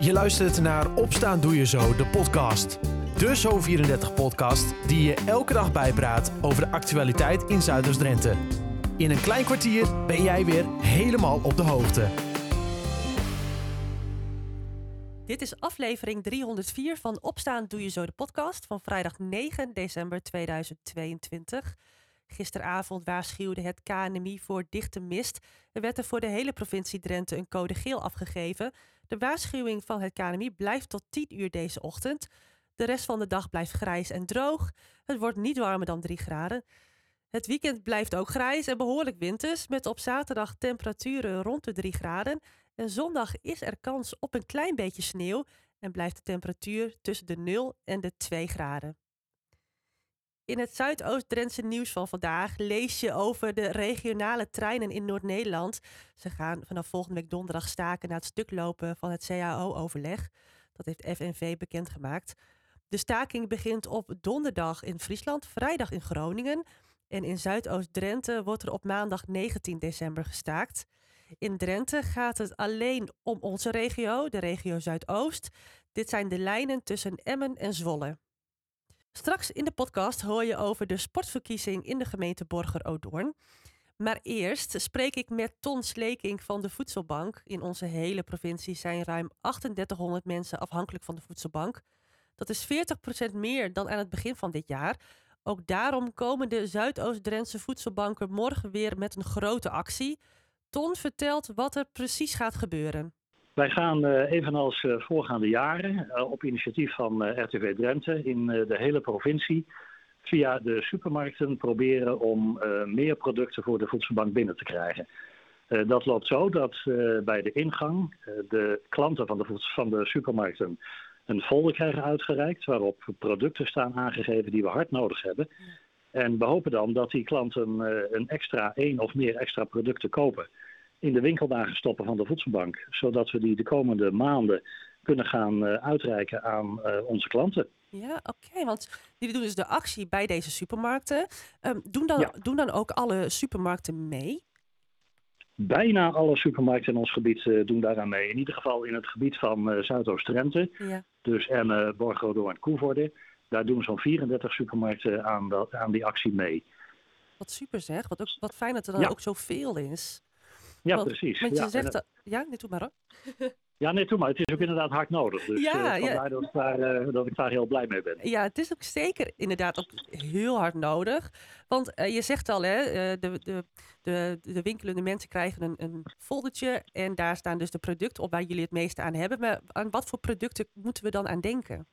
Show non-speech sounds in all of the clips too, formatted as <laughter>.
Je luistert naar Opstaan Doe Je Zo, de podcast. De Zo34-podcast die je elke dag bijpraat over de actualiteit in Zuiders-Drenthe. In een klein kwartier ben jij weer helemaal op de hoogte. Dit is aflevering 304 van Opstaan Doe Je Zo, de podcast van vrijdag 9 december 2022. Gisteravond waarschuwde het KNMI voor dichte mist. Er werd er voor de hele provincie Drenthe een code geel afgegeven. De waarschuwing van het KNMI blijft tot 10 uur deze ochtend. De rest van de dag blijft grijs en droog. Het wordt niet warmer dan 3 graden. Het weekend blijft ook grijs en behoorlijk winters, met op zaterdag temperaturen rond de 3 graden. En zondag is er kans op een klein beetje sneeuw en blijft de temperatuur tussen de 0 en de 2 graden. In het Zuidoost-Drentse nieuws van vandaag lees je over de regionale treinen in Noord-Nederland. Ze gaan vanaf volgende week donderdag staken na het stuklopen van het CAO-overleg. Dat heeft FNV bekendgemaakt. De staking begint op donderdag in Friesland, vrijdag in Groningen. En in Zuidoost-Drenthe wordt er op maandag 19 december gestaakt. In Drenthe gaat het alleen om onze regio, de regio Zuidoost. Dit zijn de lijnen tussen Emmen en Zwolle. Straks in de podcast hoor je over de sportverkiezing in de gemeente Borger-Odoorn. Maar eerst spreek ik met Ton Sleking van de Voedselbank. In onze hele provincie zijn ruim 3800 mensen afhankelijk van de Voedselbank. Dat is 40% meer dan aan het begin van dit jaar. Ook daarom komen de Zuidoost-Drentse voedselbanken morgen weer met een grote actie. Ton vertelt wat er precies gaat gebeuren. Wij gaan uh, evenals uh, voorgaande jaren uh, op initiatief van RTV Drenthe in de hele provincie via de supermarkten proberen om meer producten voor de voedselbank binnen te krijgen. dat loopt zo dat bij de ingang de klanten van de, van de supermarkten een folder krijgen uitgereikt waarop producten staan aangegeven die we hard nodig hebben. En we hopen dan dat die klanten een extra één of meer extra producten kopen in de winkeldagen stoppen van de voedselbank. Zodat we die de komende maanden kunnen gaan uh, uitreiken aan uh, onze klanten. Ja, oké. want jullie doen dus de actie bij deze supermarkten. Um, doen, dan, ja. doen dan ook alle supermarkten mee? Bijna alle supermarkten in ons gebied uh, doen daaraan mee. In ieder geval in het gebied van Zuidoost-Drenthe. Ja. Dus Emmen, Borgodo en Koevoorde. Daar doen zo'n 34 supermarkten aan, dat, aan die actie mee. Wat super zeg. Wat, ook, wat fijn dat er dan ja. ook zoveel is. Ja, want, precies. Want je ja, zegt... Dat... Ja, nee, doe maar hoor. <laughs> Ja, nee, toe maar. Het is ook inderdaad hard nodig. Dus ja, uh, ja. dat, ik daar, uh, dat ik daar heel blij mee ben. Ja, het is ook zeker inderdaad ook heel hard nodig. Want uh, je zegt al, hè, de, de, de, de winkelende mensen krijgen een, een foldertje. En daar staan dus de producten op waar jullie het meeste aan hebben. Maar aan wat voor producten moeten we dan aan denken?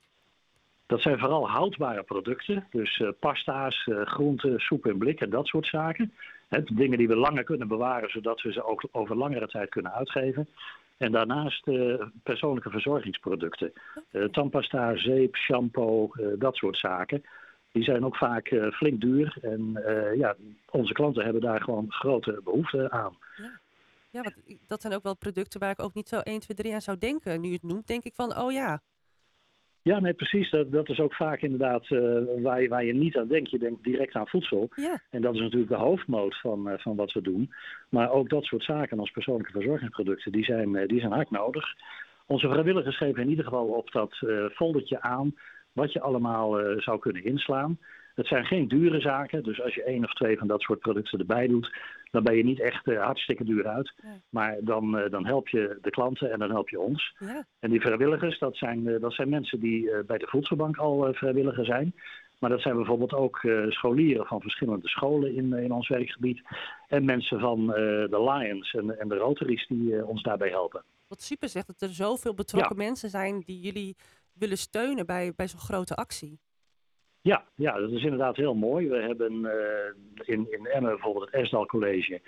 Dat zijn vooral houdbare producten. Dus pasta's, groenten, soep en blik en dat soort zaken. Dingen die we langer kunnen bewaren, zodat we ze ook over langere tijd kunnen uitgeven. En daarnaast uh, persoonlijke verzorgingsproducten. Uh, tandpasta, zeep, shampoo, uh, dat soort zaken. Die zijn ook vaak flink duur. En ja, onze klanten hebben daar gewoon grote behoefte aan. Ja. Ja, want dat zijn ook wel producten waar ik ook niet zo 1, 2, 3 aan zou denken. Nu je het noemt, denk ik van, oh ja, ja, nee, precies. Dat, dat is ook vaak inderdaad uh, waar, je, waar je niet aan denkt. Je denkt direct aan voedsel. Ja. En dat is natuurlijk de hoofdmoot van, uh, van wat we doen. Maar ook dat soort zaken als persoonlijke verzorgingsproducten, die zijn, uh, die zijn hard nodig. Onze vrijwilligers geven in ieder geval op dat foldertje aan wat je allemaal zou kunnen inslaan. Het zijn geen dure zaken, dus als je één of twee van dat soort producten erbij doet, dan ben je niet echt uh, hartstikke duur uit. Ja. Maar dan, uh, dan help je de klanten en dan help je ons. Ja. En die vrijwilligers, dat zijn, uh, dat zijn mensen die bij de voedselbank al vrijwilliger zijn. Maar dat zijn bijvoorbeeld ook scholieren van verschillende scholen in, in ons werkgebied. En mensen van de Lions en, en de Rotaries die ons daarbij helpen. Wat super zegt dat er zoveel betrokken ja. mensen zijn die jullie willen steunen bij, bij zo'n grote actie. Ja, ja, dat is inderdaad heel mooi. We hebben uh, in, in Emmen bijvoorbeeld het Esdal College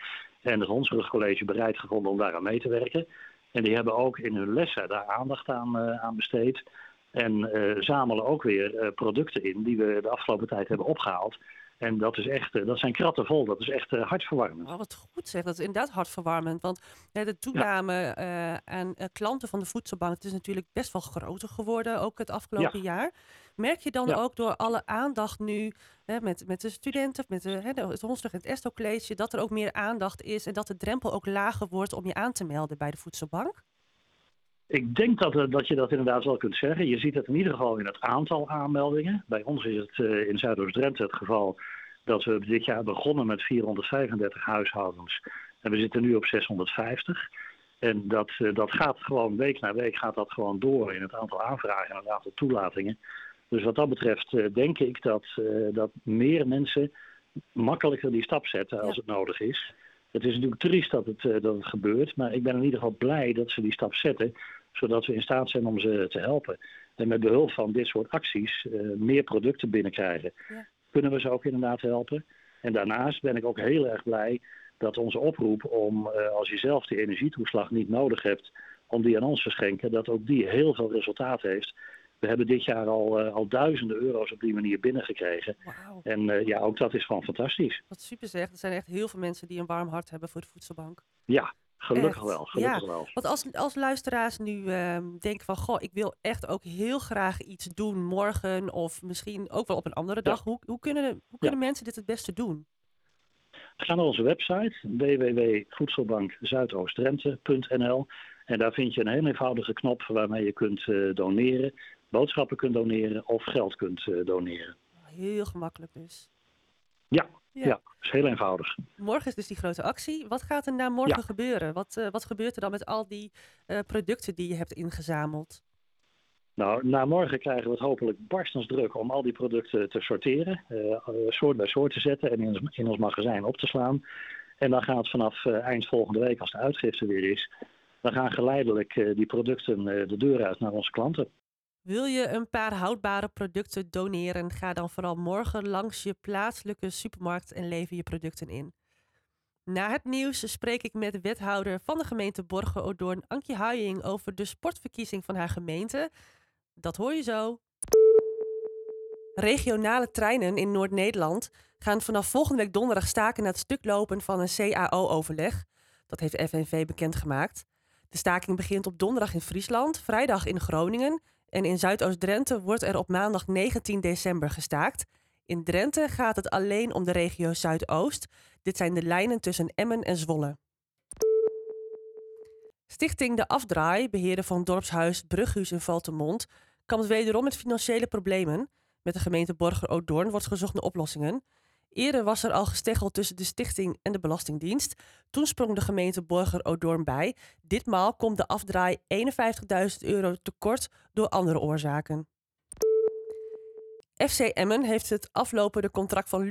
en het Honsrug College bereid gevonden om daaraan mee te werken. En die hebben ook in hun lessen daar aandacht aan, uh, aan besteed. En uh, zamelen ook weer producten in die we de afgelopen tijd hebben opgehaald. En dat is echt, dat zijn kratten vol. Dat is echt hartverwarmend. Oh, wat goed zeg, dat is inderdaad hartverwarmend. Want de toename ja. aan klanten van de voedselbank het is natuurlijk best wel groter geworden, ook het afgelopen ja. jaar. Merk je dan ja. ook door alle aandacht nu hè, met, met de studenten, met de, hè, het Honsdag en het Esto College, dat er ook meer aandacht is en dat de drempel ook lager wordt om je aan te melden bij de voedselbank? Ik denk dat, dat je dat inderdaad wel kunt zeggen. Je ziet het in ieder geval in het aantal aanmeldingen. Bij ons is het in Zuidoost-Drenthe het geval dat we dit jaar begonnen met 435 huishoudens. En we zitten nu op 650. En dat, dat gaat gewoon week na week gaat dat gewoon door in het aantal aanvragen en het aantal toelatingen. Dus wat dat betreft denk ik dat, dat meer mensen makkelijker die stap zetten als het nodig is. Het is natuurlijk triest dat het, dat het gebeurt, maar ik ben in ieder geval blij dat ze die stap zetten, zodat we in staat zijn om ze te helpen. En met behulp van dit soort acties meer producten binnenkrijgen. Ja kunnen we ze ook inderdaad helpen. En daarnaast ben ik ook heel erg blij dat onze oproep om, uh, als je zelf de energietoeslag niet nodig hebt, om die aan ons te schenken, dat ook die heel veel resultaat heeft. We hebben dit jaar al, uh, al duizenden euro's op die manier binnengekregen. Wow. En uh, ja, ook dat is gewoon fantastisch. Wat super zeg. Er zijn echt heel veel mensen die een warm hart hebben voor de voedselbank. Ja, Gelukkig wel, gelukkig ja, wel. Want als, als luisteraars nu uh, denken van... goh, ik wil echt ook heel graag iets doen morgen... of misschien ook wel op een andere dag. Hoe, hoe kunnen, hoe kunnen mensen dit het beste doen? Ga naar onze website www.voedselbankzuidoostdrenthe.nl en daar vind je een heel eenvoudige knop waarmee je kunt uh, doneren, boodschappen kunt doneren of geld kunt uh, doneren. Heel gemakkelijk dus. Ja, ja. ja, is heel eenvoudig. Morgen is dus die grote actie. Wat gaat er na morgen gebeuren? Wat, uh, wat gebeurt er dan met al die uh, producten die je hebt ingezameld? Nou, na morgen krijgen we het hopelijk barstens druk om al die producten te sorteren, uh, soort bij soort te zetten en in ons, in ons magazijn op te slaan. En dan gaat vanaf eind volgende week, als de uitgifte weer is, dan gaan geleidelijk die producten de deur uit naar onze klanten. Wil je een paar houdbare producten doneren? Ga dan vooral morgen langs je plaatselijke supermarkt en lever je producten in. Na het nieuws spreek ik met de wethouder van de gemeente Borgen-Odoorn, Ankie Huijing, over de sportverkiezing van haar gemeente. Dat hoor je zo. Regionale treinen in Noord-Nederland gaan vanaf volgende week donderdag staken na het stuk lopen van een CAO-overleg. Dat heeft FNV bekendgemaakt. De staking begint op donderdag in Friesland, vrijdag in Groningen en in Zuidoost-Drenthe wordt er op maandag 19 december gestaakt. In Drenthe gaat het alleen om de regio Zuidoost. Dit zijn de lijnen tussen Emmen en Zwolle. Stichting De Afdraai, beheerder van dorpshuis Brughuis in Valtemont, kampt wederom met financiële problemen. Met de gemeente Borger-Odoorn wordt gezocht naar oplossingen. Eerder was er al gesteggeld tussen de stichting en de Belastingdienst. Toen sprong de gemeente Borger-Odoorn bij. Ditmaal komt de afdraai 51.000 euro tekort door andere oorzaken. FC Emmen heeft het aflopende contract van